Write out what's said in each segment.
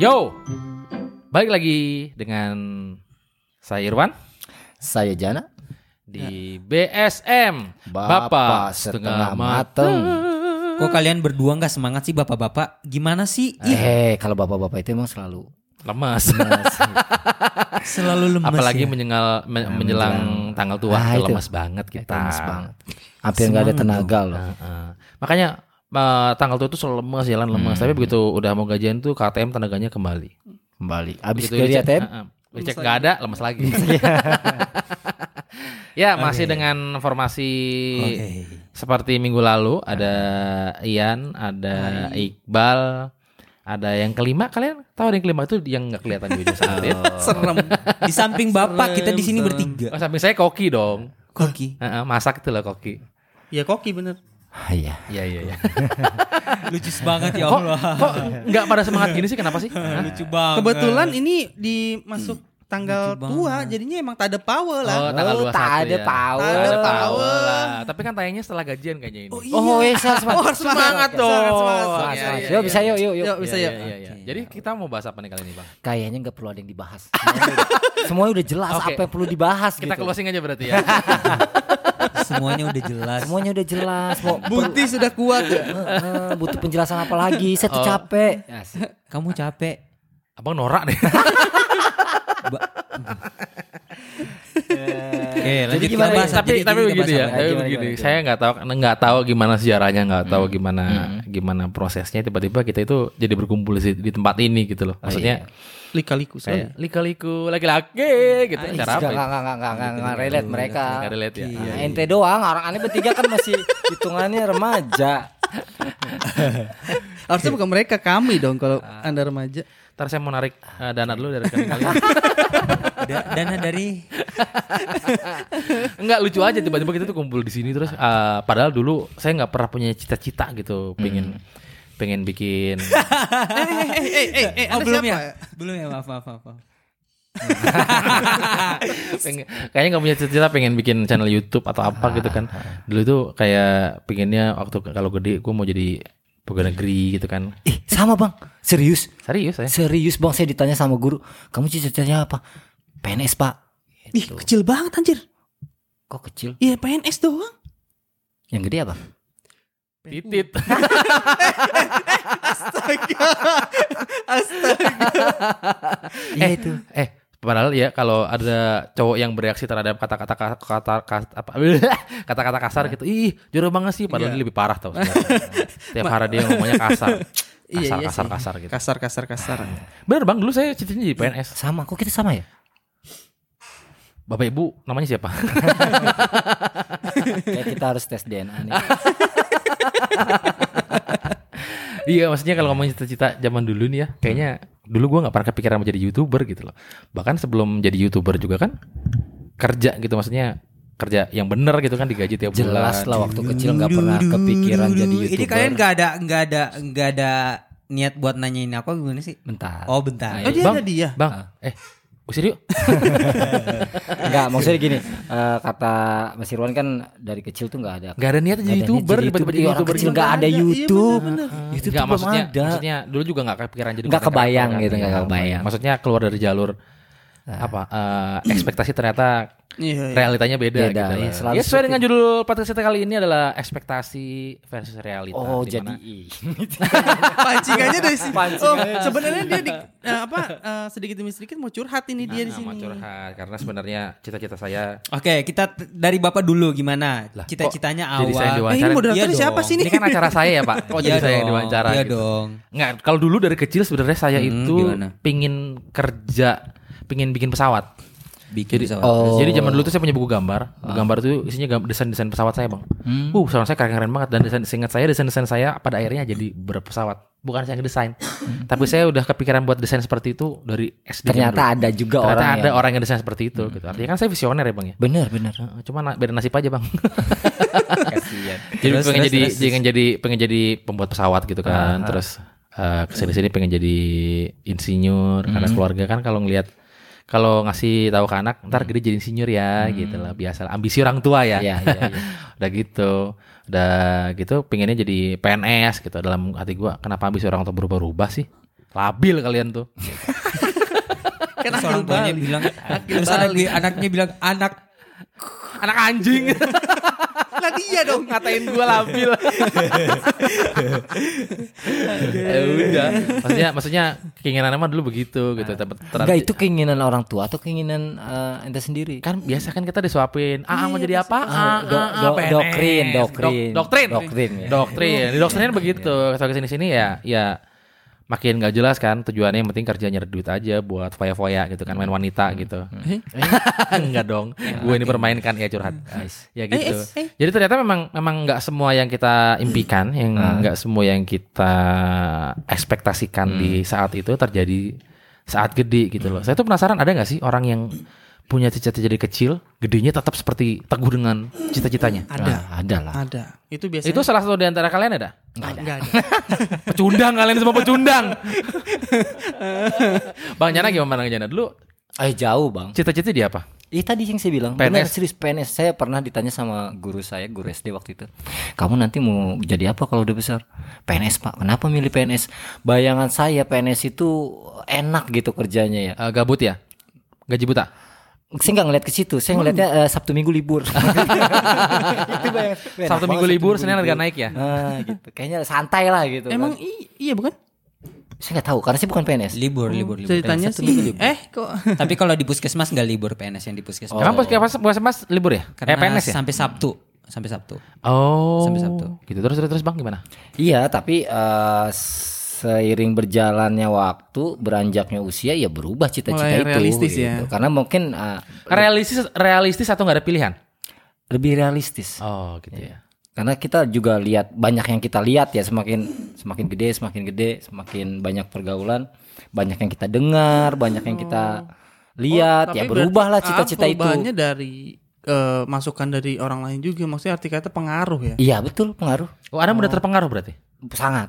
Yo, balik lagi dengan saya Irwan Saya Jana. di BSM Bapak Setengah Mateng. Kok kalian berdua nggak semangat sih bapak-bapak? Gimana sih? Ih, Eh, kalau bapak-bapak itu emang selalu lemas. lemas. selalu lemes Apalagi ya. menyengal, men- menjelang tanggal tua Ah, itu itu. lemas banget kita. lemas banget. Hampir nggak ada tenaga loh. Heeh. Makanya eh, tanggal tua itu selalu lemas, jalan lemas. Hmm. Tapi begitu udah mau gajian tuh KTM tenaganya kembali. Kembali. Abis Begitu dari dicek- ATM, heeh. Dicek nggak ada, lemas lagi. ya masih dengan formasi Oke. seperti minggu lalu ada Ian, ada Iqbal, ada yang kelima kalian tahu ada yang kelima itu yang nggak kelihatan di ujung sana ya? Serem. Di samping bapak kita di sini bertiga. Oh, samping saya Koki dong. Koki. Heeh, masak itu loh Koki. Ya koki bener. Ah, iya. Iya iya iya. Lucu banget ya Allah. kok nggak pada semangat gini sih kenapa sih? Lucu banget. Kebetulan ini dimasuk tanggal tua, jadinya emang tak ada power Oh, lah. tanggal Oh, 21 tak ada ya. power. Tak ada power power. lah. Tapi kan tayangnya setelah gajian kayaknya ini. Oh, iya, harus semangat. Oh, semangat dong. Semangat, Semangat, semangat. semangat. Iya, Semangat. iya, Yuk, iya. bisa yuk, yuk, yuk. Yuk, bisa Iya, yuk. iya, iya. Jadi kita mau bahas apa nih kali ini, Bang? Kayaknya nggak perlu ada yang dibahas. Semuanya udah, jelas Oke. apa yang perlu dibahas Kita gitu. closing aja berarti ya. Semuanya udah jelas. Semuanya udah jelas. Mau Bukti sudah kuat. Eh, butuh penjelasan apa lagi? Saya tuh Oh. capek. Kamu capek. Abang norak deh. Oke, lanjut gimana bahas. nih? tapi Jadi tapi begini ya, tapi begini. gimana, Saya nggak tahu nggak tahu gimana sejarahnya, nggak tahu gimana gimana prosesnya tiba-tiba kita itu jadi berkumpul di, di tempat ini gitu loh. Maksudnya Lika-liku saya. lika-liku laki-laki gitu. Ih, Cara apa? Nggak, ya? nggak, nggak, nggak, nggak, nggak relate mereka. Nggak relate ya. Nah, ente doang, orang aneh bertiga kan masih hitungannya remaja. Harusnya bukan mereka, kami dong kalau Anda remaja. Ntar saya mau narik eh, dana dulu dari kalian. Da- dana dari Enggak lucu aja tiba-tiba kita tuh kumpul di sini terus eh, padahal dulu saya nggak pernah punya cita-cita gitu pengen pengen bikin Eh, eh, eh, eh, eh, Oh, belum ya? Belum ya, maaf, maaf, maaf. kayaknya nggak punya cita-cita pengen bikin channel YouTube atau apa gitu kan dulu tuh kayak pengennya waktu kalau gede gue mau jadi pegawai negeri gitu kan Ih, sama bang. Serius? serius saya Serius bang, saya ditanya sama guru. Kamu cita-citanya apa? PNS pak. Ih, kecil banget anjir. Kok kecil? Iya, PNS doang. Yang gede apa? Titit Astaga. Astaga. Iya itu. eh padahal ya kalau ada cowok yang bereaksi terhadap kata-kata kata kata apa kata-kata kasar gitu ih jorok banget sih padahal Iya. dia lebih parah tau tiap hari dia ngomongnya kasar Iya, kasar iya kasar sih. kasar gitu Kasar, kasar, kasar. bener bang dulu saya cita-citanya jadi PNS Sama, kok kita sama ya? Bapak ibu namanya siapa Kayak kita harus tes DNA nih. iya maksudnya kalau ngomongin cita-cita zaman dulu nih ya kayaknya dulu gua nggak pernah kepikiran mau jadi youtuber gitu loh bahkan sebelum jadi youtuber juga kan kerja gitu maksudnya kerja yang bener gitu kan digaji tiap Jelas bulan lah waktu kecil nggak pernah kepikiran jadi youtuber. Ini kalian nggak ada nggak ada nggak ada niat buat nanyain aku gimana sih? Bentar. Oh bentar. Oh, dia bang, ada dia. bang eh usir yuk Enggak, maksudnya gini, eh, kata Mas Irwan kan dari kecil tuh nggak ada. Gak ada niat jadi youtuber tiba-tiba jadi Iya, youtuber kecil gitu. nggak ada Iya, YouTube. belum maksudnya, ada. maksudnya dulu juga nggak kepikiran jadi Nggak konten kebayang kreator gitu, kan. nggak Iya, kebayang. Maksudnya keluar dari jalur apa eh, ekspektasi ternyata Iya, iya. realitanya beda, Beda, gitu. iya, selalu ya sesuai seperti- dengan judul podcast kita kali ini adalah ekspektasi versus realita. Oh, Di jadi Pancingannya dari sini. Oh, sebenarnya dia di eh, apa eh, sedikit demi sedikit mau curhat ini dia di Nah, mau sini. curhat karena sebenarnya cita-cita saya Oke, kita t- dari bapak dulu gimana? Lah, Cita-citanya kok jadi saya awal. Eh, ini moderatornya Iya siapa dong. sih ini? ini kan acara saya ya Pak. Kok jadi Iya saya yang diwawancara Iya gitu? dong. Nggak, kalau dulu dari kecil sebenarnya saya Hmm, itu gimana? pingin kerja, pingin bikin pesawat. Bikin Jadi, pesawat. Oh. jadi zaman dulu tuh saya punya buku gambar. Buku gambar tuh isinya desain-desain pesawat saya, Bang. Uh, pesawat saya keren-keren banget dan desain seingat saya desain-desain saya pada akhirnya jadi berpesawat. Bukan saya yang desain. Tapi saya udah kepikiran buat desain seperti itu dari SD. Ternyata dulu. ada juga Ternyata orang ada yang orang yang desain seperti itu gitu. Artinya kan saya visioner ya, Bang ya. bener bener. Cuma na- beda nasib aja, Bang. Jadi Terus, pengen terus, jadi terus. pengen jadi pengen jadi pembuat pesawat gitu kan. Terus eh, ke sini sini pengen jadi insinyur karena keluarga kan kalau ngelihat kalau ngasih tahu ke anak ntar gede jadi insinyur ya gitu lah. Biasa ambisi orang tua ya. Iya iya. iya. udah gitu. Udah gitu pengennya jadi PNS gitu. Dalam hati gua kenapa ambisi orang tua berubah-ubah sih? Labil kalian tuh. Kan orang tuanya bilang terus anak, anaknya bilang anak Anak anjing. Lah dia dong. ngatain gua labil. ya udah. Maksudnya maksudnya keinginan mah dulu begitu gitu. Tapi Enggak itu keinginan orang tua atau keinginan eh, ente sendiri? kan biasa kan kita disuapin. Ah, mau jadi apa? Ah, Do- ah, ah, do- doktrin, doktrin. Dok- doktrin. Doktrin, ya. Doktrin. Di doktrinnya begitu. Kalau ke sini sini ya ya makin gak jelas kan tujuannya yang penting kerja nyari duit aja buat foya-foya gitu kan main wanita gitu. Enggak dong. Gue ini permainkan ya curhat. Ya gitu. Jadi ternyata memang memang nggak semua yang kita impikan, yang nggak semua yang kita ekspektasikan di saat itu terjadi saat gede gitu loh. Saya tuh penasaran ada nggak sih orang yang punya cita-cita dari kecil, gedenya tetap seperti teguh dengan cita-citanya. Ada. Nah, ada lah. Ada. Itu biasanya. Itu salah satu di antara kalian ada? Enggak ada. Pecundang kalian semua pecundang. Bang Jana gimana Bang Jana dulu? Eh jauh bang. Cita-cita dia apa? Iya tadi yang saya bilang PNS. Benar serius PNS Saya pernah ditanya sama guru saya Guru SD waktu itu Kamu nanti mau jadi apa kalau udah besar PNS pak Kenapa milih PNS Bayangan saya PNS itu Enak gitu kerjanya ya Eh, gabut ya? Gaji buta? Saya nggak ngeliat ke situ Saya ngeliatnya eh, Sabtu Minggu libur Itu bayangan Enak Sabtu Minggu libur, Senin harga naik ya? Ah, gitu. Kayaknya santai lah gitu Emang kan. i- iya bukan? Saya nggak tahu Karena saya bukan PNS libur libur libur. Ceritanya Sabtu Minggu sih. libur. Eh kok Tapi kalau di puskesmas nggak libur PNS yang di puskesmas. Emang puskesmas puskesmas libur ya? Karena eh, PNS ya? sampai Sabtu, sampai Sabtu. Oh. Sampai Sabtu. Gitu terus terus terus Bang gimana? Iya tapi eh, Seiring berjalannya waktu Beranjaknya usia Ya berubah cita-cita itu realistis gitu. ya. Karena mungkin eh, Realistis realistis atau nggak ada pilihan? Lebih realistis Oh, gitu ya. Karena kita juga lihat banyak yang kita lihat ya semakin semakin gede, semakin gede, semakin banyak pergaulan, banyak yang kita dengar, banyak yang kita lihat, ya Tapi berubahlah berarti, cita-cita ah, itu. Perubahannya dari eh, masukan dari orang lain juga. Maksudnya arti kata pengaruh ya. Iya betul pengaruh Oh, Anda mudah terpengaruh berarti? Sangat.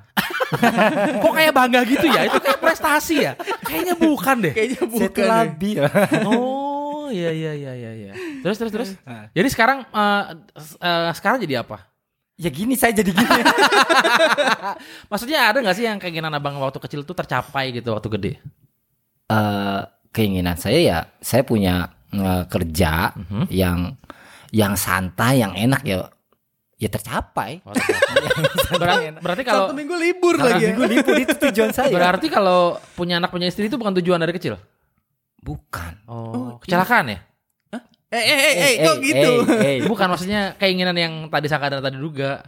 Kok kayak bangga gitu ya? Itu kayak prestasi ya? Kayaknya bukan deh. Kayaknya bukan. ya. labil. Oh, iya iya iya iya iya. Terus terus terus. Jadi sekarang eh, eh, sekarang jadi apa? ya gini saya jadi gini. Maksudnya ada nggak sih yang keinginan abang waktu kecil tuh tercapai gitu waktu gede? Eh, keinginan saya ya saya punya eh, kerja Mhm. yang yang santai, yang enak ya ya tercapai. Oh, Ber- berarti kalau Satu minggu libur lagi ya. Minggu libur itu tujuan saya. berarti kalau punya anak punya istri itu bukan tujuan dari kecil. Bukan. Oh, kecelakaan ya? Eh eh eh, eh, kok gitu? eh, eh. Bukan maksudnya keinginan yang tadi Saka dan tadi duga.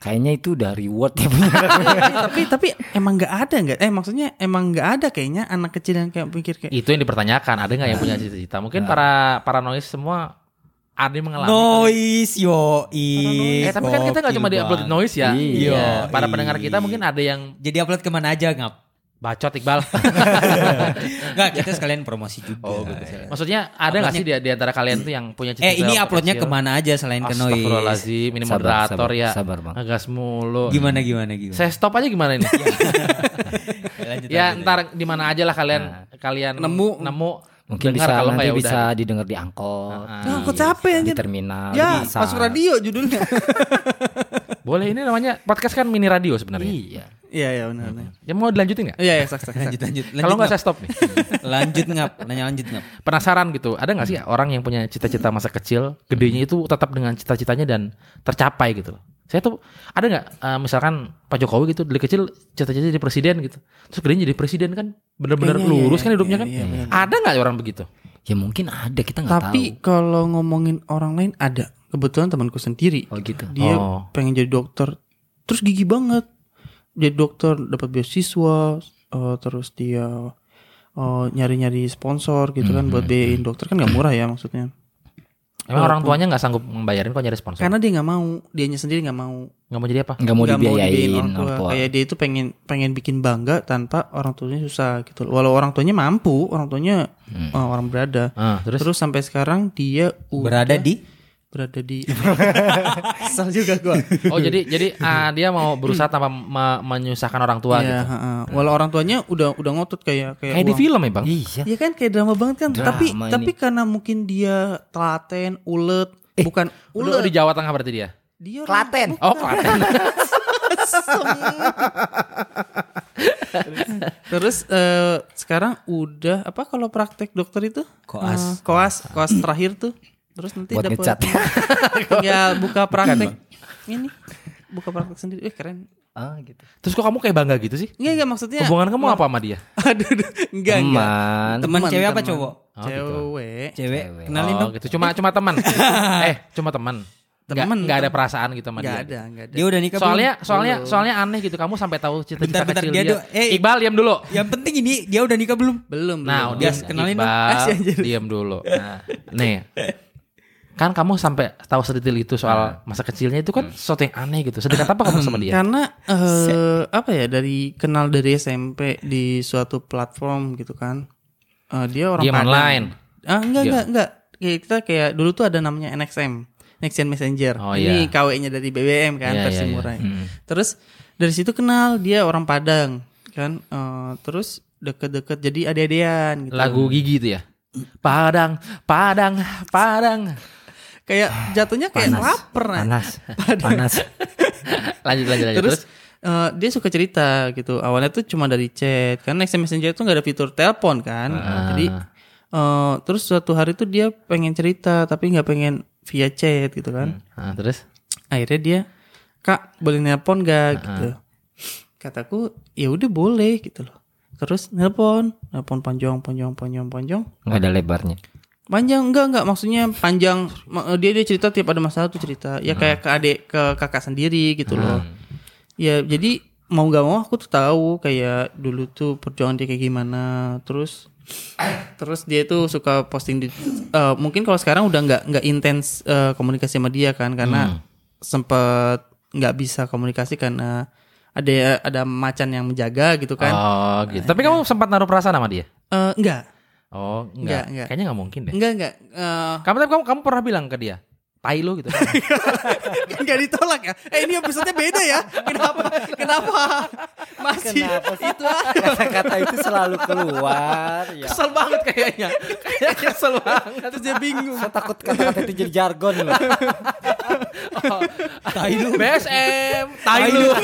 Kayaknya itu udah reward ya tapi tapi emang nggak ada nggak? Eh maksudnya emang nggak ada kayaknya anak kecil yang kayak pikir kayak Itu yang dipertanyakan, ada nggak yang punya cita-cita? Mungkin para paranoid semua ada yang mengalami. Noise yo Eh tapi kan kita nggak cuma di upload noise ya. Iya. Para pendengar kita mungkin ada yang Jadi upload ke mana aja ngap? bacot Iqbal. Enggak, kita sekalian promosi juga. Oh gitu. Maksudnya ada nggak sih di, di antara kalian tuh yang punya cita-cita? Eh ini uploadnya kecil? ke mana aja selain ke noise? Astagfirullahaladzim, ini Sabar, moderator sabar, ya. sabar, Bang. Ngegas mulu. Gimana gimana gimana? Saya stop aja gimana ini? Lanjut, ya lanjut. ntar di mana aja lah kalian kalian Nemu. nemu Mungkin dengar bisa kalau nanti ya bisa udah. didengar di angkot. Ah, Ah, kok capek di terminal. Ya, bisa. masuk radio judulnya. Boleh ini namanya podcast kan mini radio sebenarnya. Iya. Iya iya benar. benar. Ya mau dilanjutin nggak? Iya iya sak sak. sak. lanjut lanjut. Kalau nggak saya stop nih. lanjut ngap, nanya lanjut ngap. Penasaran gitu. Ada nggak sih orang yang punya cita-cita masa kecil, gedenya itu tetap dengan cita-citanya dan tercapai gitu loh. Saya tuh ada nggak eh, misalkan Pak Jokowi gitu dari kecil cita-cita jadi presiden gitu. Terus gedenya jadi presiden kan benar-benar Kayaknya iya, lurus iya, kan hidupnya iya, kan. iya, benar. Ada nggak orang begitu? Ya mungkin ada kita nggak tahu. Tapi kalau ngomongin orang lain ada. Kebetulan temanku sendiri. Oh gitu. Dia Oh. pengen jadi dokter. Terus gigi banget. Jadi dokter dapat beasiswa eh, terus dia eh, nyari-nyari sponsor gitu kan buat biayain dokter kan nggak murah ya maksudnya. Emang orang tuanya nggak sanggup membayarin kok nyari sponsor? Karena dia nggak mau, dianya sendiri nggak mau. Nggak mau jadi apa? Nggak mau Nggak dibiayain orang tua. orang tua. Kayak dia itu pengen pengen bikin bangga tanpa orang tuanya susah gitu. Walau orang tuanya mampu, orang tuanya Hmm. eh, orang berada. Ah, terus, Terus sampai sekarang dia udah Berada di berada di Kesel juga gua. oh jadi jadi ah, dia mau berusaha tanpa me- menyusahkan orang tua Iya, gitu. heeh. Walau orang tuanya udah udah ngotot kayak kayak Kayak di film ya bang? Iya. Iya kan kayak drama banget kan. Drama tapi ini. tapi karena mungkin dia telaten, ulet, bukan Udah ulet. di Jawa Tengah berarti dia. Dia Klaten. Oh Klaten. Terus eh, sekarang udah apa kalau praktek dokter itu? Koas. Eh, koas, koas terakhir tuh. Terus nanti Buat dapat ngecat. ya buka praktek ini. Buka praktek sendiri. Eh keren. Ah gitu. Terus kok kamu kayak bangga gitu sih? Enggak enggak maksudnya. Hubungan kamu apa sama dia? Aduh, enggak enggak. Teman. Teman cewek apa teman. cowok? Oh, gitu. Cewek. Cewek. Cewek. Kenalin oh, dong. gitu. Cuma cuma teman. eh, cuma teman. Nggak- Teman. nggak ada perasaan gitu sama Enggak dia. ada, enggak ada. Dia udah nikah Soalnya belum? soalnya soalnya aneh gitu. Kamu sampai tahu cita-cita Bentar, bentar, kecil dia dia. eh. Iqbal diam dulu. Yang penting ini dia udah nikah belum? belum. Nah, belum. dia kenalin dong. Iqbal, Kasih anjir. diam dulu. Nah, nih. Kan kamu sampai tahu sedetail itu soal masa kecilnya itu kan sesuatu yang aneh gitu. Sedekat apa kamu sama dia? Karena eh apa ya dari kenal dari SMP di suatu platform gitu kan. Eh, dia orang Game Padang. online. Ah enggak Dia- enggak enggak. Kayak kita kayak dulu tuh ada namanya NXM. Next Gen Messenger. Oh, Ini iya. KW-nya dari BBM kan Iya, versi iya, iya. murah. Hmm. Terus dari situ kenal dia orang Padang kan. Eh, terus deket-deket jadi ade-adean gitu. Lagu Gigi itu ya. Padang, Padang, Padang. Kayak jatuhnya kayak lapar. nah. Panas. Panas. Lanjut lanjut lanjut. Terus eh, dia suka cerita gitu. Awalnya tuh cuma dari chat. Kan Next Messenger itu nggak ada fitur telepon kan. Ah. Jadi eh, terus suatu hari tuh dia pengen cerita tapi nggak pengen via chat gitu kan. Nah, terus Akhirnya dia kak boleh nelpon gak gitu. Kataku ya udah boleh gitu loh. Terus nelpon, nelpon panjang, panjang, panjang, panjang. Enggak ada lebarnya. Panjang enggak enggak maksudnya panjang Ma- dia dia cerita tiap ada masalah tuh cerita. Ya kayak ke adik ke kakak sendiri gitu loh. Ya jadi mau gak mau aku tuh tahu kayak dulu tuh perjuangan dia kayak gimana. Terus terus dia tuh suka posting di eh, mungkin kalau sekarang udah nggak nggak intens eh, komunikasi sama dia kan karena sempet nggak bisa komunikasi karena ada ada macan yang menjaga gitu kan. Oh, gitu. Tapi kamu sempat naruh perasaan sama dia? Eh, enggak. Oh, Enggak, enggak. enggak. Kayaknya enggak mungkin deh. Enggak enggak. Eh, Kamu tapi kamu, kamu pernah bilang ke dia, tai lu gitu. Enggak ditolak ya. Eh ini episode beda ya. Kenapa? Kenapa? Masih itu Kata-kata itu selalu keluar. Ya. kesel banget kayaknya. Kayaknya kesel banget. terus dia bingung. Saya takut kata-kata itu jadi jargon loh. Tai lu. BSM, tai lu.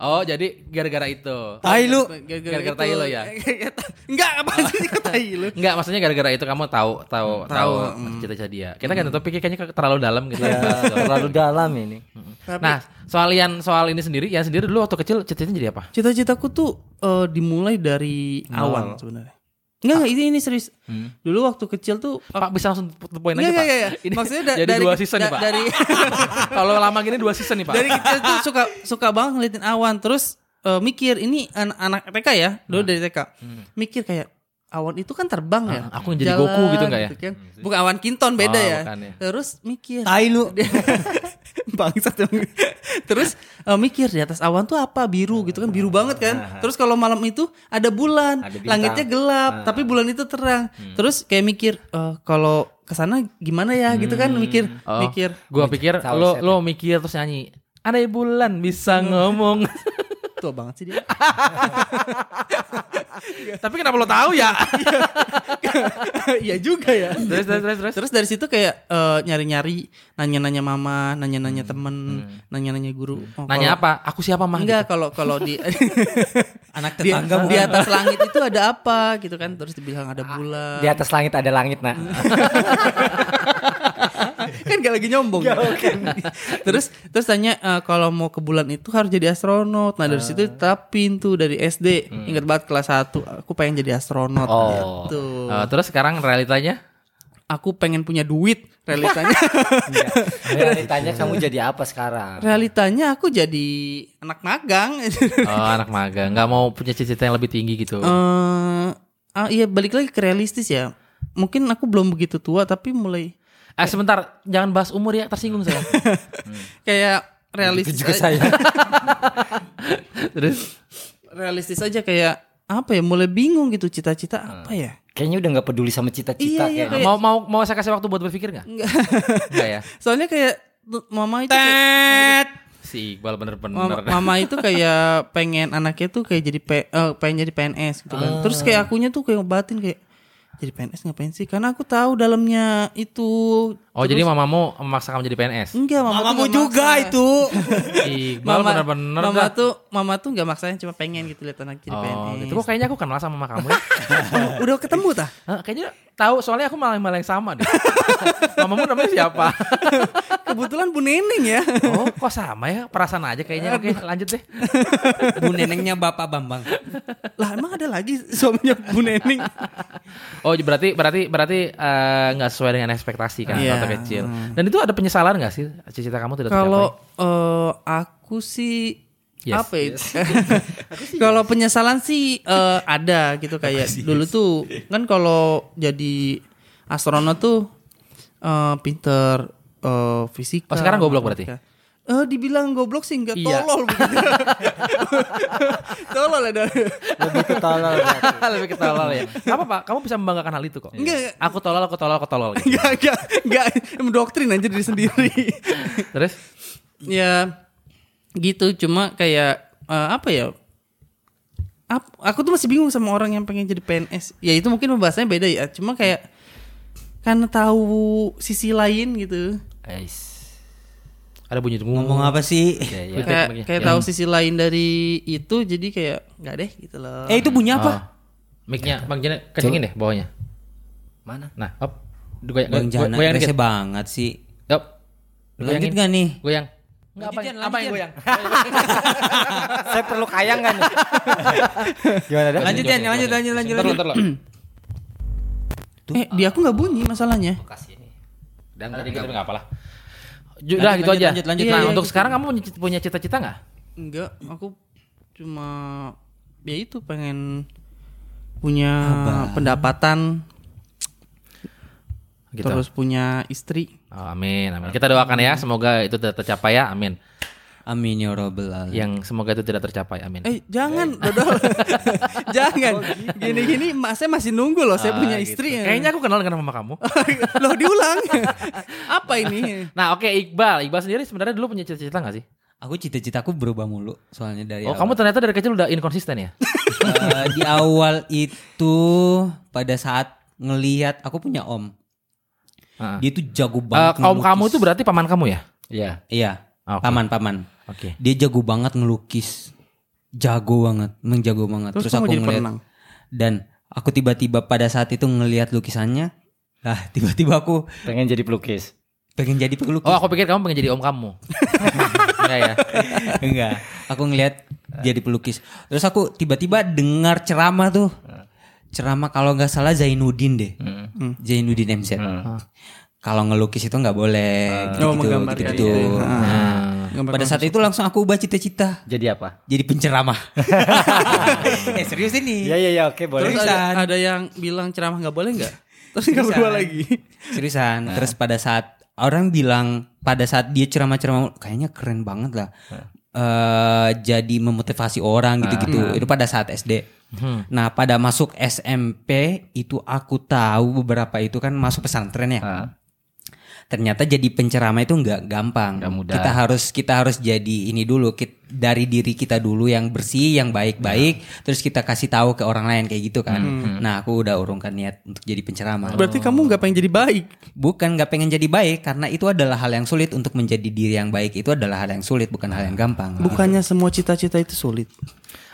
oh, jadi gara-gara itu. Tai lu. Gara-gara tai lu ya? Enggak apa sih tai lu. Enggak, maksudnya gara-gara itu kamu tahu tahu tahu mm. cita-cita dia. Kita kan topiknya kayaknya terlalu dalam gitu. Ya, terlalu dalam ini. Nah, soal yang soal ini sendiri, ya sendiri dulu waktu kecil cita-citanya jadi apa? Cita-citaku tuh eh, dimulai dari awan sebenarnya. Enggak, enggak, ini ini serius. Dulu waktu kecil tuh Pak bisa langsung to point aja Enggak, Pak. enggak, enggak. Ini Maksudnya da- jadi dari- dua season nih da- Pak. dari- Kalau lama gini dua season nih Pak. dari kecil tuh suka suka banget ngeliatin awan terus eh, mikir ini an- anak TK ya dulu dari TK mikir kayak awan itu kan terbang ya Ah, aku yang jadi Goku gitu nggak ya? kan. bukan awan kinton beda Oh, ya bukan ya. terus mikir Tai lu. bangsat emang. terus eh, mikir di atas awan tuh apa? Biru gitu kan biru banget kan? Terus kalau malam itu ada bulan Ada bintang. langitnya gelap tapi bulan itu terang. Terus kayak mikir eh, kalau ke sana gimana ya? Gitu kan mikir Oh, mikir. Gua pikir lo lo mikir terus nyanyi. Ada bulan bisa ngomong. tua banget sih dia Tapi kenapa lo tahu ya? Iya juga ya. terus terus terus terus. Terus dari situ kayak eh, nyari-nyari, nanya-nanya mama, nanya-nanya temen, nanya-nanya guru. Oh, Nanya kalau- apa? Aku siapa mah? Enggak, kalau kalau di Anak di, tetangga di atas langit itu ada apa gitu kan? Terus dibilang ada bulan. Di atas langit ada langit, nak. kan gak lagi nyombong. terus terus tanya eh, kalau mau ke bulan itu harus jadi astronot. Nah, dari Ah. situ terapin tuh dari SD. Ingat banget kelas 1 aku pengen jadi astronot Oh. gitu. Oh, terus sekarang realitanya? Aku pengen punya duit realitanya. Realitanya kamu jadi apa sekarang? realitanya aku jadi anak magang. Oh, anak magang, nggak mau punya cita-cita yang lebih tinggi gitu. Eh, ah, iya balik lagi ke realistis ya. Mungkin aku belum begitu tua tapi mulai Eh sebentar, jangan bahas umur ya, tersinggung saya. kayak realistis Juga aja, saya. terus realistis aja kayak apa ya mulai bingung gitu cita-cita apa ya Kayaknya udah nggak peduli sama cita-cita Iya, iya, kayaknya. mau mau mau saya kasih waktu buat berpikir nggak? Enggak. Enggak ya. soalnya kayak mama itu kayak, Si Iqbal mama, bener-bener. mama itu kayak pengen anaknya tuh kayak jadi P- eh, pengen jadi PNS gitu kan terus kayak akunya tuh kayak ngobatin kayak jadi PNS ngapain sih? Karena aku tahu dalamnya itu. Oh jadi mamamu memaksa kamu jadi PNS? Enggak, mama Mamamu juga maksa. itu. Iqbal Mama, bener-bener mama dah. tuh mama tuh nggak maksain cuma pengen gitu lihat anak jadi Oh PNS. gitu. Kok kayaknya aku kenal sama mama kamu ya? Udah ketemu tah? Kayaknya tahu soalnya aku malah malah yang sama deh. Mamamu namanya siapa? Kebetulan Bu Neneng ya. Oh kok sama ya? Perasaan aja kayaknya. Oke lanjut deh. Bu nenengnya Bapak Bambang. lah emang ada lagi suaminya Bu Neneng. Oh berarti berarti berarti eh, nggak sesuai dengan ekspektasi kan Iya. waktu kecil. Dan itu ada penyesalan nggak sih cita-cita kamu tidak Kalau tercapai? eh, aku sih Yes. apa ya? kalau penyesalan sih eh, ada gitu kayak dulu tuh kan kalau jadi astronot tuh eh, pinter eh, fisika. Oh, sekarang goblok berarti? Eh dibilang goblok sih enggak Iya. tolol begitu. tolol ada. Lebih ke tolol. Lebih ke tolol ya. Apa pak? Kamu bisa membanggakan hal itu kok. Enggak. Aku tolol, aku tolol, aku tolol. Gitu. Enggak enggak enggak mendoktrin aja diri sendiri. Terus? ya gitu cuma kayak eh, apa ya Ap- aku tuh masih bingung sama orang yang pengen jadi PNS ya itu mungkin pembahasannya beda ya cuma kayak karena tahu sisi lain gitu Ada bunyi tuh. Ngomong apa sih? Ya, ya. kayak kayak tahu sisi lain dari itu jadi kayak nggak deh gitu loh Eh itu bunyi Oh. apa? Mic-nya Bang Jana kencengin deh bawahnya. Mana? Nah, up. Goyang, Bang Jana goyang rese banget sih. Up. Lanjut gak nih? Goyang. Enggak apa, Lanjut, Jan, apa yang goyang? Saya perlu kayang kan? Gimana dah? Lanjut Jan, lanjut lanjut lanjut. Lanjut. lo. eh di aku nggak bunyi masalahnya Dan tadi kita nggak apalah. Udah gitu lanjut, aja. lanjut, lanjut. Nah, Iya, untuk gitu. sekarang kamu punya- cita-cita nggak? enggak aku cuma ya itu pengen punya pendapatan Gitu. terus punya istri Oh, amin, amin. Kita doakan ya, semoga itu tercapai ya, amin. Amin ya robbal alamin. Yang semoga itu tidak tercapai, amin. Eh jangan dodol Jangan Gini-gini mak saya masih nunggu loh Saya Ah, punya gitu. istri Kayaknya aku kenal dengan mama kamu. Loh diulang Apa ini Nah, oke Iqbal. Iqbal sendiri sebenarnya dulu punya cita-cita nggak sih? Aku cita-citaku berubah mulu soalnya dari Oh, awal. kamu ternyata dari kecil udah inkonsisten ya? Eh, di awal itu pada saat ngelihat aku punya om. Heeh. Dia tuh jago Eh, banget. kaum ngelukis. kamu itu berarti paman kamu ya? Iya. Iya. Oke. Paman-paman. Oke. Dia jago banget ngelukis. Jago banget, menjago banget. Terus Terus, aku jadi ngeliat perenang? dan aku tiba-tiba pada saat itu ngelihat lukisannya, lah tiba-tiba aku Pengen jadi pelukis. pengen jadi pelukis. Oh, aku pikir kamu pengen jadi om kamu. Enggak ya? Enggak. Aku ngelihat jadi pelukis. Terus aku tiba-tiba dengar ceramah tuh. Ceramah kalau nggak salah Zainuddin deh. Hmm. Zainuddin MZ. Hmm. Kalau ngelukis itu nggak boleh. Oh, gitu, menggambar gitu, gitu. gitu. Nah, Gambar Pada saat itu langsung aku ubah cita-cita Jadi apa? jadi penceramah. eh serius ini. Iya iya iya oke boleh. Terus ada, ada yang bilang ceramah nggak boleh nggak? Terus nggak berdua lagi Seriusan. Terus pada saat orang bilang pada saat dia ceramah-ceramah kayaknya keren banget lah. Eh jadi memotivasi orang gitu-gitu. Itu pada saat SD. Nah, pada masuk SMP itu aku tahu beberapa itu kan masuk pesantren ya. Ternyata jadi penceramah itu nggak gampang. Nggak mudah. Kita harus kita harus jadi ini dulu kit- dari diri kita dulu yang bersih, yang baik-baik, terus kita kasih tahu ke orang lain kayak gitu kan. Nah, aku udah urungkan niat untuk jadi penceramah. Berarti kamu nggak pengen jadi baik Bukan nggak pengen jadi baik karena itu adalah hal yang sulit untuk menjadi diri yang baik itu adalah hal yang sulit bukan hal yang gampang. Bukannya semua cita-cita itu sulit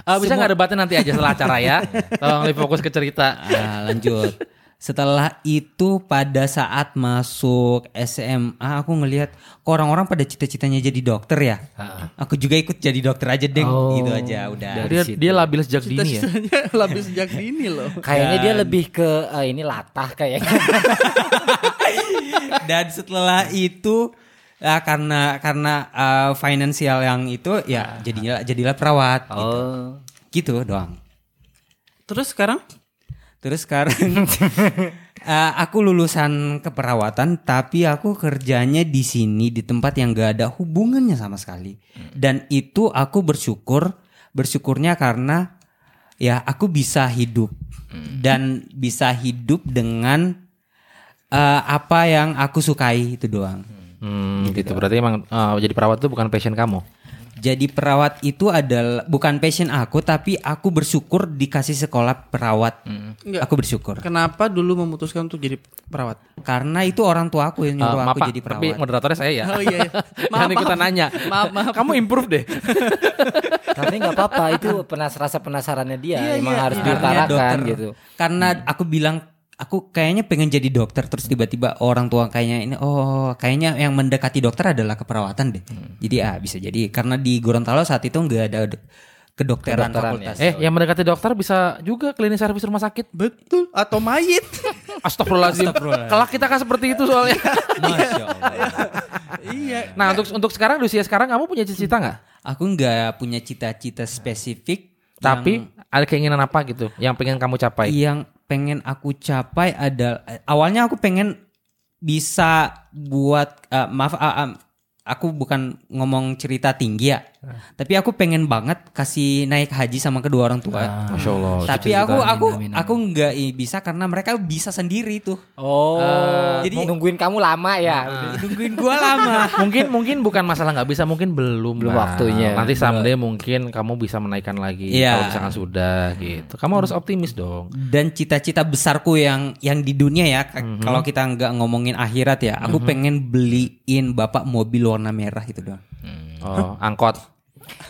Eh, bisa nggak debatnya nanti aja setelah acara ya? Tolong lebih fokus ke cerita. Nah, lanjut. Setelah itu pada saat masuk SMA aku ngelihat kok orang-orang pada cita-citanya jadi dokter ya. Aku juga ikut jadi dokter aja deng. Gitu aja udah. Dia, dia labil sejak dini ya. Lebih sejak dini loh Kayaknya dia lebih ke eh, ini latah kayaknya. Dan setelah itu ya karena karena uh, finansial yang itu ya jadinya jadilah perawat. oh. Gitu doang. Terus sekarang Terus sekarang eh, aku lulusan keperawatan tapi aku kerjanya di sini di tempat yang gak ada hubungannya sama sekali. Dan itu aku bersyukur, bersyukurnya karena ya aku bisa hidup dan bisa hidup dengan eh, apa yang aku sukai itu doang. Hmm, gitu. Berarti emang eh, jadi perawat itu bukan passion kamu. Jadi perawat itu adalah bukan passion aku tapi aku bersyukur dikasih sekolah perawat. Enggak. Aku bersyukur. Kenapa dulu memutuskan untuk jadi perawat? Karena itu orang tua aku yang nyuruh maaf aku Pak, jadi tapi perawat. moderatornya saya ya. Oh iya, iya. Jangan Maaf, ikutan maaf. nanya. Maaf, maaf. Kamu improve deh. Tapi nggak apa-apa itu penas rasa penasarannya dia Iya, emang iya, harus iya. Karena diutarakan gitu. Karena aku bilang aku kayaknya pengen jadi dokter terus tiba-tiba orang tua kayaknya ini oh kayaknya yang mendekati dokter adalah keperawatan deh. Jadi ah bisa jadi karena di Gorontalo saat itu nggak ada kedokteran Kedokteran, fakultas. Eh, yang mendekati dokter bisa juga klinis servis rumah sakit. Betul atau mayit. Astagfirullahaladzim. Kelak kita kan seperti itu soalnya. Masya Allah. iya. Nah, untuk untuk sekarang di usia sekarang kamu punya cita-cita nggak? Aku nggak punya cita-cita spesifik. Tapi ada keinginan apa gitu yang pengen kamu capai? yang pengen aku capai adalah awalnya aku pengen bisa buat eh, maaf ah, ah, aku bukan ngomong cerita tinggi ya tapi aku pengen banget kasih naik haji sama kedua orang tua Masya Allah. tapi cita-cita, aku amin, aku amin, aku nggak bisa karena mereka bisa sendiri tuh Oh, jadi- jadi nungguin kamu lama ya. nungguin gua lama mungkin mungkin bukan masalah nggak bisa, mungkin belum Belum Bang. waktunya. Nanti someday mungkin kamu bisa menaikkan lagi. Iya. Kalau misalkan sudah gitu. Kamu harus optimis dong. dan cita-cita besarku yang yang di dunia ya k- Mhm. kalau kita nggak ngomongin akhirat ya aku pengen beliin bapak mobil warna merah itu doang Oh, angkot.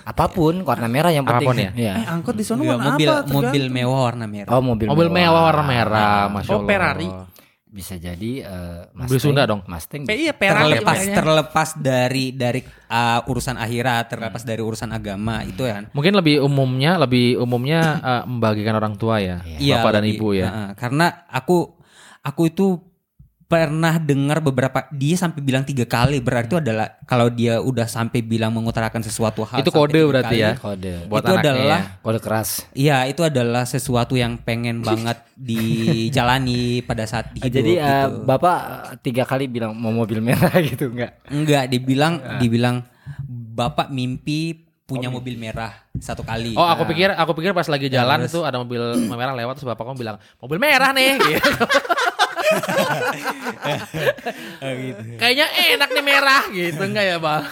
Apa pun warna merah yang penting. Apa pun ya? Iya. Eh, angkot di sana Nggak, warna mobil apa? Tergantung. mobil mewah warna merah Oh, mobil Mobil mewah warna merah, masya Oh, Allah. Ferrari. Bisa jadi eh, Mobil Sunda dong. Mustang. Eh, iya Ferrari. terlepas terlepas dari dari uh, urusan akhirat terlepas dari urusan agama itu ya Mungkin lebih umumnya, lebih umumnya eh, membagikan orang tua ya, Iya, bapak dan lebih- ibu ya. Heeh, karena aku aku itu pernah dengar beberapa dia sampai bilang tiga kali berarti itu adalah kalau dia udah sampai bilang mengutarakan sesuatu hal Itu kode berarti kali, ya. Kode. Buat itu adalah ya. Kode keras. Iya itu adalah sesuatu yang pengen banget dijalani pada saat hidup Jadi eh, gitu. Bapak eh, tiga kali bilang mau mobil merah gitu enggak? enggak dibilang dibilang bapak mimpi punya mobil merah satu kali Oh, aku pikir aku pikir pas lagi jalan itu ada mobil merah lewat terus bapak kamu bilang mobil merah nih. gitu. Kayaknya enak nih merah gitu enggak ya, Bang?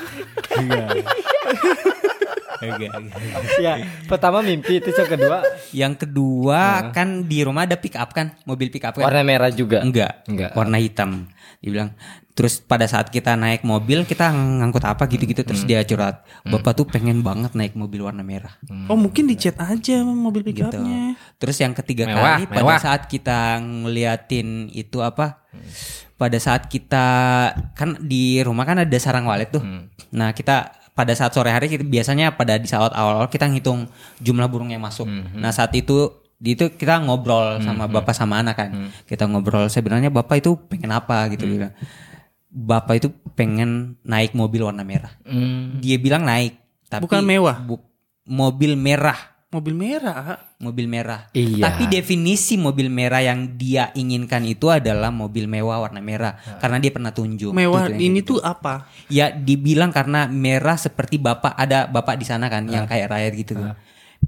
Ya, pertama mimpi itu yang kedua Yang kedua kan di rumah ada pick up kan, mobil pick up kan? warna merah juga. Enggak, Enggak. warna hitam. Dibilang terus pada saat kita naik mobil kita ngangkut apa gitu-gitu terus dia curhat, "Bapak tuh pengen banget naik mobil warna merah." Oh mungkin dicet aja mobil pick Gitu. upnya. Terus yang ketiga Mewah, kali pada mewah. saat kita ngeliatin itu apa? Pada saat kita kan di rumah kan ada sarang walet tuh. Nah, kita pada saat sore hari kita biasanya pada di saat awal-awal kita ngitung jumlah burung yang masuk. Nah, saat itu di itu kita ngobrol sama bapak sama anak kan. Kita ngobrol sebenarnya bapak itu pengen apa gitu bilang. Bapak itu pengen naik mobil warna merah. Hmm. Dia bilang naik, tapi Bukan mewah. bu- mobil merah Mobil merah. mobil merah. Iya. Tapi definisi mobil merah yang dia inginkan itu adalah mobil mewah warna merah karena dia pernah tunjuk. Mewah ini gitu. tuh apa? ya dibilang karena merah seperti bapak ada bapak di sana kan yang kayak rakyat gitu. tuh.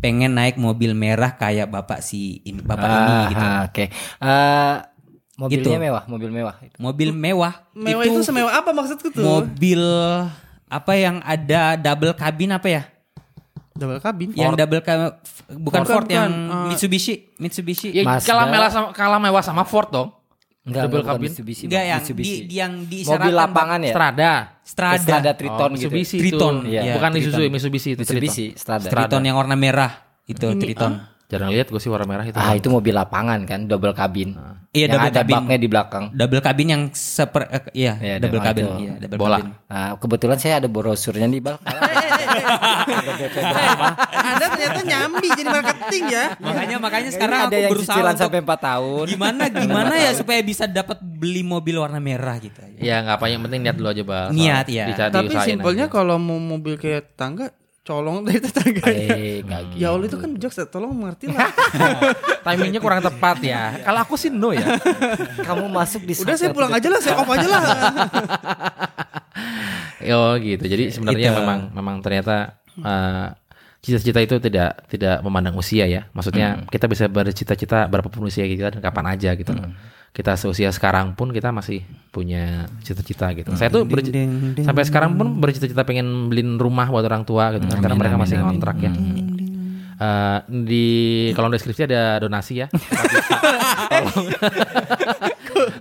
Pengen naik mobil merah kayak bapak si ini bapak ini Ah, gitu. ah, Oke. Eh, mobilnya Gitu. mewah, mobil mewah. Mobil mewah. Mewah itu, semewah apa maksudku tuh? mobil apa yang ada double cabin apa ya? Double cabin. Yang double cabin bukan Ford. Ford, yang Bukan, uh, Mitsubishi, Mitsubishi. Ya, Mazda. kalah mewah sama kalah mewah sama Ford dong. Enggak, Double cabin. Mitsubishi, Enggak yang Mitsubishi. di, di yang mobil diisyaratkan lapangan ya? Strada. Strada. Strada Triton Oh, gitu. Mitsubishi Triton, itu. iya, Bukan Triton. Isuzu, Mitsubishi itu Mitsubishi, Triton. Strada. Triton yang warna merah itu Triton. Jarang lihat gue sih warna merah itu. Ah, itu mobil lapangan kan, double cabin. Iya, yang double ada cabin. baknya di belakang. Double cabin yang seper eh, iya, Iya, double ada cabin, itu. iya, double Bola. cabin. Nah, kebetulan saya ada brosurnya di belakang. Anda ternyata nyambi jadi marketing ya. Makanya makanya sekarang ada aku yang berusaha cicilan untuk sampai 4 tahun. gimana gimana ya supaya bisa dapat beli mobil warna merah gitu. Ya nggak apa yang penting niat dulu aja bang. Niat, ya. Tapi simpelnya kalau mau mobil kayak tangga colong dari tetangganya. Eh, gitu. Ya Allah itu kan jokes tolong mengerti lah. timingnya kurang tepat ya. Kalau aku sih no ya. Kamu masuk di Udah saya pulang aja lah, saya off aja lah. Oh gitu. Jadi sebenarnya Itu. memang memang ternyata eh, cita-cita itu tidak tidak memandang usia ya. Maksudnya kita bisa bercita-cita berapapun usia kita dan kapan aja gitu. Kita seusia sekarang pun kita masih punya cita-cita gitu. Saya tuh berci- ding, ding, sampai sekarang pun bercita-cita pengen beliin rumah buat orang tua gitu kan, karena mereka masih ngontrak ya. Eh, di kolom deskripsi ada donasi ya.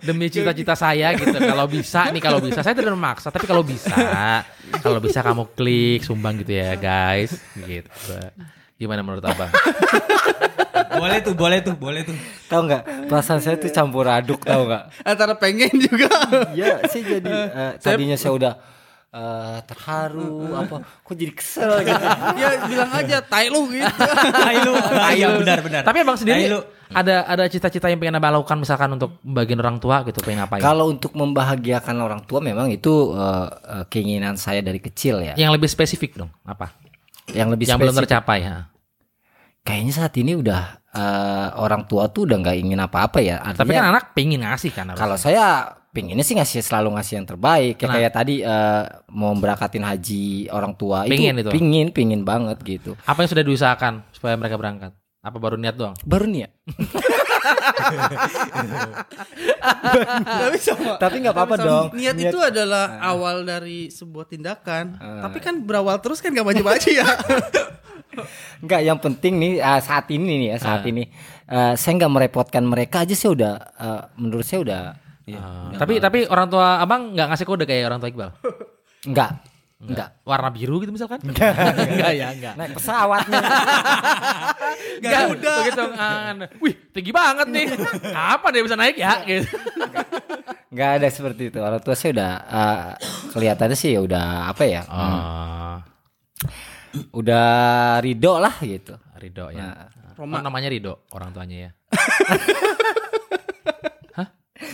Demi cita-cita saya gitu. Kalau bisa nih kalau bisa saya tidak memaksa tapi kalau bisa kalau bisa kamu klik sumbang gitu ya guys gitu. Gimana menurut Abang? boleh tuh, boleh tuh, boleh tuh. Tahu nggak? Perasaan saya tuh campur aduk tahu nggak? Antara pengen juga. Iya, saya jadi eh, tadinya saya udah eh, terharu apa kok jadi kesel gitu. ya bilang aja tai lu gitu. Tai lu. Iya benar benar. Tapi Abang sendiri Tai lu. ada ada cita-cita yang pengen Abang lakukan misalkan untuk bagian orang tua gitu pengen ngapain? Kalau untuk membahagiakan orang tua memang itu eh, keinginan saya dari kecil ya. Yang lebih spesifik dong, apa? Yang lebih yang belum tercapai ya. Kayaknya saat ini udah eh, orang tua tuh udah nggak ingin apa-apa ya. Artinya, Tapi kan anak pengen ngasih kan kalau saya pinginnya sih ngasih selalu ngasih yang terbaik. Kayak, Kenapa? kayak tadi eh, mau berangkatin haji orang tua Pingin itu, itu? pingin pingin banget gitu. Apa yang sudah diusahakan supaya mereka berangkat? Apa baru niat doang? Baru ya. Tapi sama. Tapi nggak apa-apa dong. Niat, Niat- itu adalah awal dari sebuah tindakan. Tapi kan berawal terus kan gak maju-maju ya. Enggak, yang penting nih eh, saat ini nih ya, saat ini eh, saya nggak merepotkan mereka aja sih udah eh, menurut saya udah Ah, tapi tapi orang tua abang nggak ngasih kode kayak orang tua Iqbal. enggak. Enggak. Warna biru gitu misalkan? Enggak ya, enggak. Naik pesawat nih. Enggak udah. Begitu. ah, Wih, tinggi banget nih. Kapan dia bisa naik ya? Gitu. Enggak ada seperti itu. Orang tua saya udah eh, kelihatannya sih ya udah apa ya? Oh, Udah ridho lah gitu. Rido ya. Roma. Oh, namanya Rido orang tuanya ya.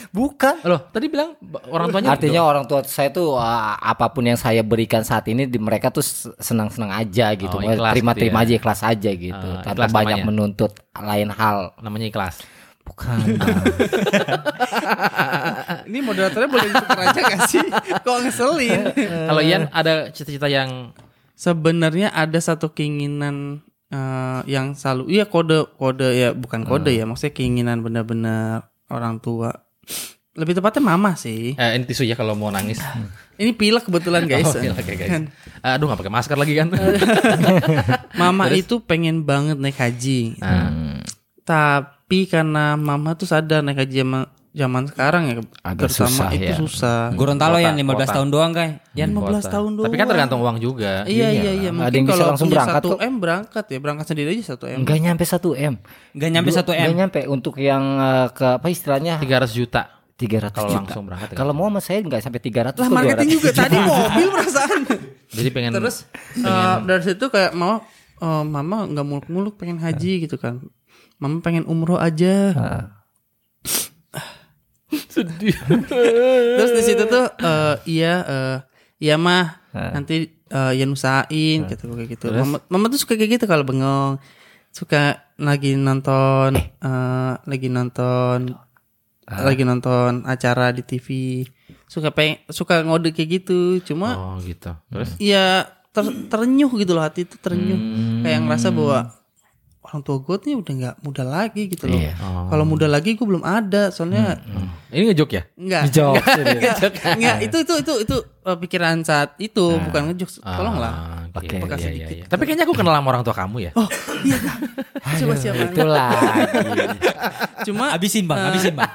Bukan. Loh, tadi bilang orang tuanya Artinya Rido. orang tua saya tuh eh, apa pun yang saya berikan saat ini di mereka tuh senang-senang aja gitu. Oh, Terima-terima gitu ya. aja ikhlas aja gitu. Ah, Tanpa banyak namanya. menuntut lain hal. namanya ikhlas. Bukan. Ini moderatornya boleh ditukar aja gak sih? Kok ngeselin? Kalau Ian ada cita-cita yang Sebenarnya ada satu keinginan eh, yang selalu iya kode kode ya bukan kode ya maksudnya keinginan benar-benar orang tua. Lebih tepatnya mama sih. eh, ini tisu ya kalau mau nangis. Ini pilek kebetulan guys. Oh, iya, oke, guys. Aduh, nggak pakai masker lagi kan? Mama itu pengen banget naik haji. Nah, Tapi karena mama tuh sadar naik haji zaman zaman sekarang ya Agak terutama susah itu ya. susah. Gorontalo Kota, yang 15 kota. tahun doang kan. Yan 15 kota. tahun doang. Tapi kan tergantung uang juga. Iya iya iya. Ada Mungkin yang bisa kalau langsung berangkat 1 kok. M berangkat ya berangkat sendiri aja 1 M. Enggak nyampe 1 M. Gak nyampe 1 M. Enggak nyampe untuk yang eh, ke apa istilahnya 300 juta 300 kalau juta. langsung berangkat. ya. Kalau mau sama saya enggak sampai 300 Lah marketing 200. juga tadi mobil perasaan. Jadi pengen Terus eh, dari situ kayak mau eh, mama nggak muluk-muluk pengen haji gitu kan. Mama pengen umroh aja. Sedih. Terus di situ tuh eh, iya eh, iya mah nanti eh, Ian usahain gitu kayak gitu. Mama, mama tuh suka kayak gitu kalau bengong. Suka lagi nonton eh, lagi nonton lagi nonton acara di TV. Suka peng suka ngode kayak gitu. Cuma Oh gitu. Terus ya ter- terenyuh gitu loh hati itu terenyuh. Kayak ngerasa bahwa orang tua gue nih udah nggak muda lagi gitu loh. Iya. Kalau muda lagi gue belum ada soalnya ini ngejok ya? Enggak. Jok. Enggak, itu itu itu itu uh, pikiran saat itu bukan ngejokes. Tolonglah. Ah, Oke, gitu. bekas Iya, sedikit. iya, iya. Tapi kayaknya aku kenal sama orang tua kamu ya. Oh, iya. Coba siapa? Itu lagi. Cuma Habisin bang, habisin bang.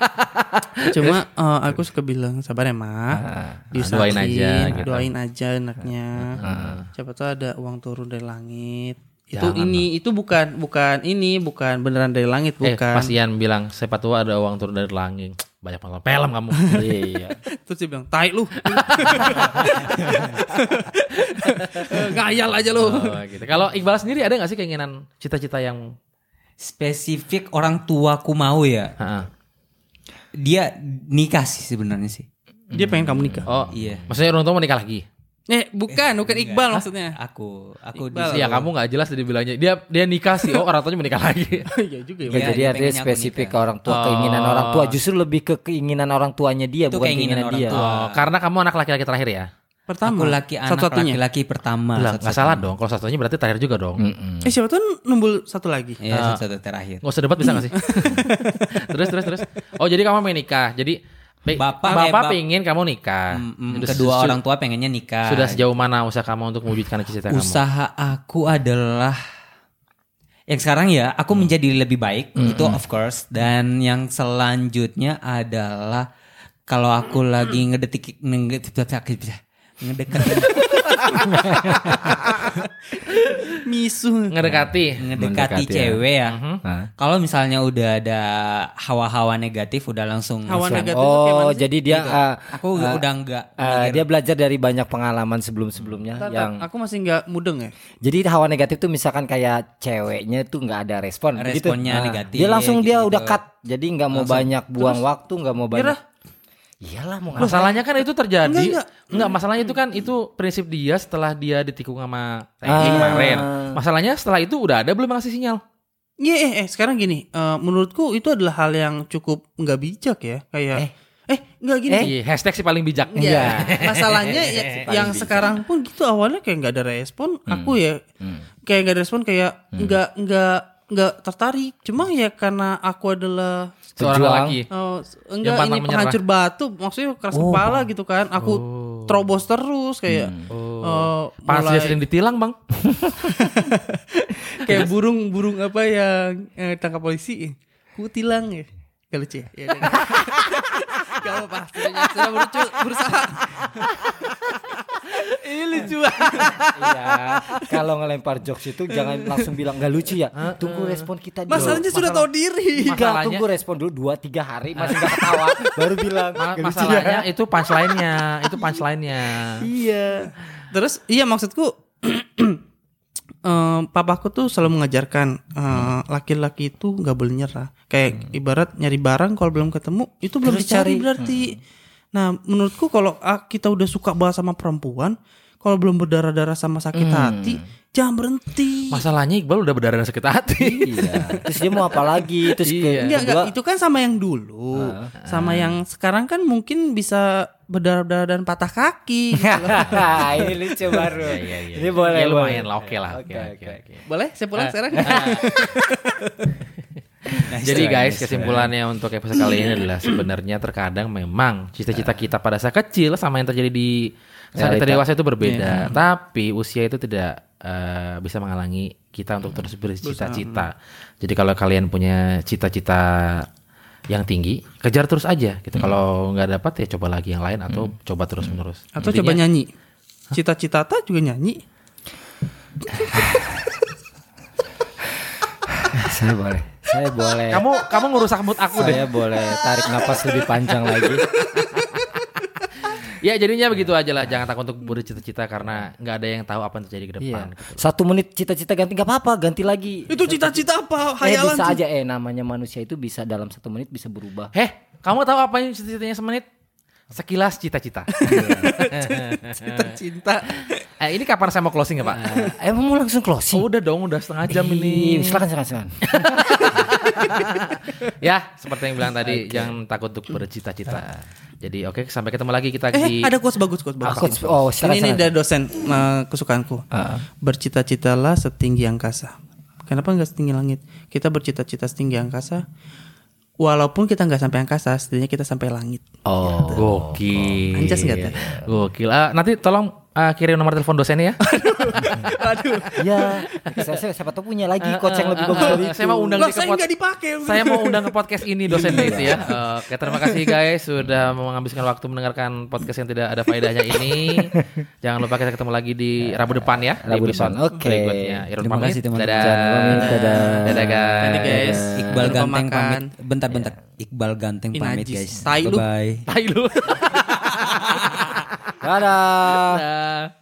cuma uh, aku suka bilang sabar ya, Mah. Diusahain, doain aja, gitu. Doain aja anaknya. Siapa tahu ada uang turun dari langit. Itu Jangan ini itu bukan bukan ini bukan beneran dari langit Eh, bukan. pas Ian bilang siapa tua ada uang turun dari langit. Banyak nonton film kamu. Iya. Terus dia bilang, "Tai lu." Ngayal aja lu. Oh, gitu. Kalau Iqbal sendiri ada nggak sih keinginan cita-cita yang Spesifik orang tuaku mau ya. Ha-ha. Dia nikah sih sebenarnya sih. Dia pengen kamu nikah. Oh, Iya. Maksudnya orang tua mau nikah lagi? Eh, bukan, bukan Iqbal maksudnya. Aku, aku Iqbal. di Iya, kamu nggak jelas dia bilangnya. Dia dia nikah sih. Oh, orang tuanya mau nikah lagi. Iya juga ya. Iya, jadi artinya spesifik ke orang tua, keinginan orang tua justru lebih ke keinginan orang tuanya dia Itu bukan keinginan keinginan, orang dia. tua. Oh, karena kamu anak laki-laki terakhir ya. Pertama. Aku laki anak Satu-satunya. laki-laki pertama. Lah, satu- salah dong. Kalau satunya berarti terakhir juga dong. Eh siapa tuh numbul satu lagi? Ya, satu terakhir. Nggak usah debat bisa gak sih? terus terus terus. Oh jadi kamu mau nikah. Jadi Bapak- bapak eh, bap- pengen kamu nikah. Mm, Sudah- kedua orang tua pengennya nikah. Sudah sejauh mana usaha kamu untuk mewujudkan cita-cita kamu? Usaha aku adalah yang sekarang ya aku menjadi lebih baik itu of course dan yang selanjutnya adalah kalau aku lagi ngedetik ngedetik ngedeket Misu. Ngedekati. ngedekati Mendekati ya. cewek ya. Nah. Kalau misalnya udah ada hawa-hawa negatif udah langsung Hawa langsung- negatif tuh kayak Oh, jadi dia ah, Aku udah enggak ah, dia belajar dari banyak pengalaman sebelum-sebelumnya yang Aku masih nggak mudeng ya. Jadi hawa negatif tuh misalkan kayak ceweknya tuh nggak ada respon. Responnya Nah, negatif, Dia langsung dia udah cut, jadi nggak mau banyak buang waktu, nggak mau banyak. Iyalah mau Masalahnya kan itu terjadi. Enggak, Enggak, enggak. masalahnya itu kan itu prinsip dia setelah dia ditikung sama Tengki Ah. kemarin. Masalahnya setelah itu udah ada belum ngasih sinyal? Iya, eh, eh, sekarang gini, eh, menurutku itu adalah hal yang cukup nggak bijak ya, kayak eh, nggak gini. Iya, hashtag si paling bijak. Iya. Masalahnya ya, yang sekarang pun gitu awalnya kayak nggak ada respon, aku ya kayak nggak ada respon kayak nggak nggak nggak tertarik. Cuma ya karena aku adalah Seorang Berjuang. lagi. oh, Yang enggak ini menyerah. penghancur batu, maksudnya keras kepala gitu kan. Aku terobos terus kayak eh, Pas dia mulai- sering ditilang, Bang. kayak burung burung apa yang eh, tangkap polisi ku tilang ya gak lucu ya, ya udah. gak apa-apa sudah, berusaha. Ini lucu. Iya. Kalau ngelempar jokes itu jangan langsung bilang nggak lucu ya. Tunggu respon kita dulu. masalahnya sudah tahu diri Enggak, tunggu respon dulu 2 3 hari masih nggak ketawa baru bilang. Ma- "Nggak lucu masalahnya ya." itu punchline-nya, itu punchline-nya. Iya. terus iya maksudku eh, papaku tuh selalu mengajarkan eh, laki-laki itu nggak boleh nyerah kayak ibarat nyari barang kalau belum ketemu itu belum Terus dicari cari. berarti nah menurutku kalau ah, kita udah suka banget sama perempuan kalau belum berdarah-darah sama sakit hati jangan berhenti Masalahnya Iqbal udah berdarah sakit hati. Iya. Terus dia mau apa lagi? Terus Iya. ke- Enggak, enggak, itu kan sama yang dulu. Sama yang sekarang kan mungkin bisa berdarah-darah dan patah kaki. gitu loh. ini lucu baru. Iya, iya. Ini boleh Ya, lumayan boleh. lah, oke lah, oke, Oke, oke, oke. oke. Boleh saya pulang sekarang? Jadi guys, kesimpulannya untuk episode kali ini adalah sebenarnya terkadang memang cita-cita kita pada saat kecil sama yang terjadi di saat kita dewasa itu berbeda. Tapi usia itu tidak eh, bisa menghalangi kita untuk terus bercita-cita. Jadi kalau kalian punya cita-cita yang tinggi, kejar terus aja. Gitu. Kalau nggak dapat ya coba lagi yang lain atau coba terus menerus. Atau coba nyanyi. Cita-cita ta juga nyanyi. Saya boleh. Saya boleh. Kamu kamu ngerusak mood aku deh. saya boleh tarik napas lebih panjang lagi. Ya jadinya begitu aja lah. Jangan takut untuk bercita-cita karena nggak ada yang tahu apa yang terjadi ke depan. Iya. Satu menit cita-cita ganti nggak apa-apa, ganti lagi. Itu cita-cita apa? Eh Hayalan bisa sih. aja eh namanya manusia itu bisa dalam satu menit bisa berubah. Heh, kamu tahu apa yang cita-citanya semenit? Sekilas cita-cita. Cita-cita. eh, ini kapan saya mau closing ya Pak? Eh mau langsung closing. Oh, udah dong, udah setengah jam Ih, ini. Silakan silakan silakan. ya, seperti yang bilang tadi, jangan takut untuk bercita-cita. Jadi oke, sampai ketemu lagi kita Eh, di ada quotes bagus, quotes bagus. Quotes- oh, silakan, ini ini dari dosen eh, kesukaanku. Bercita-citalah setinggi angkasa. Kenapa nggak setinggi langit? Kita bercita-cita setinggi angkasa. Walaupun kita nggak sampai angkasa, setidaknya kita sampai langit. Oh. Gokil. Anjas nggak tuh? Gokil. Ah, nanti tolong ah, kirim nomor telepon dosennya ya. Ya, saya, saya siapa tahu punya lagi coach yang lebih bagus dari Eh, saya mau itu. undang ke saya nggak dipakai. Saya mau undang ke podcast ini dosennya itu ya. Eh, Oke, terima kasih guys sudah menghabiskan waktu mendengarkan podcast yang tidak ada faedahnya ini. Jangan lupa kita ketemu lagi di Rabu depan ya. di Rabu episode depan. Oke. Berikutnya. Irfan Terima pamit. kasih, teman-teman. Dadah. Dadah. Dadah guys. Dadah, guys. Iqbal Jangan lupa Ganteng pamit. Bentar-bentar. Iqbal Ganteng pamit guys. Bye bye. Tai lu. Dadah. Dadah.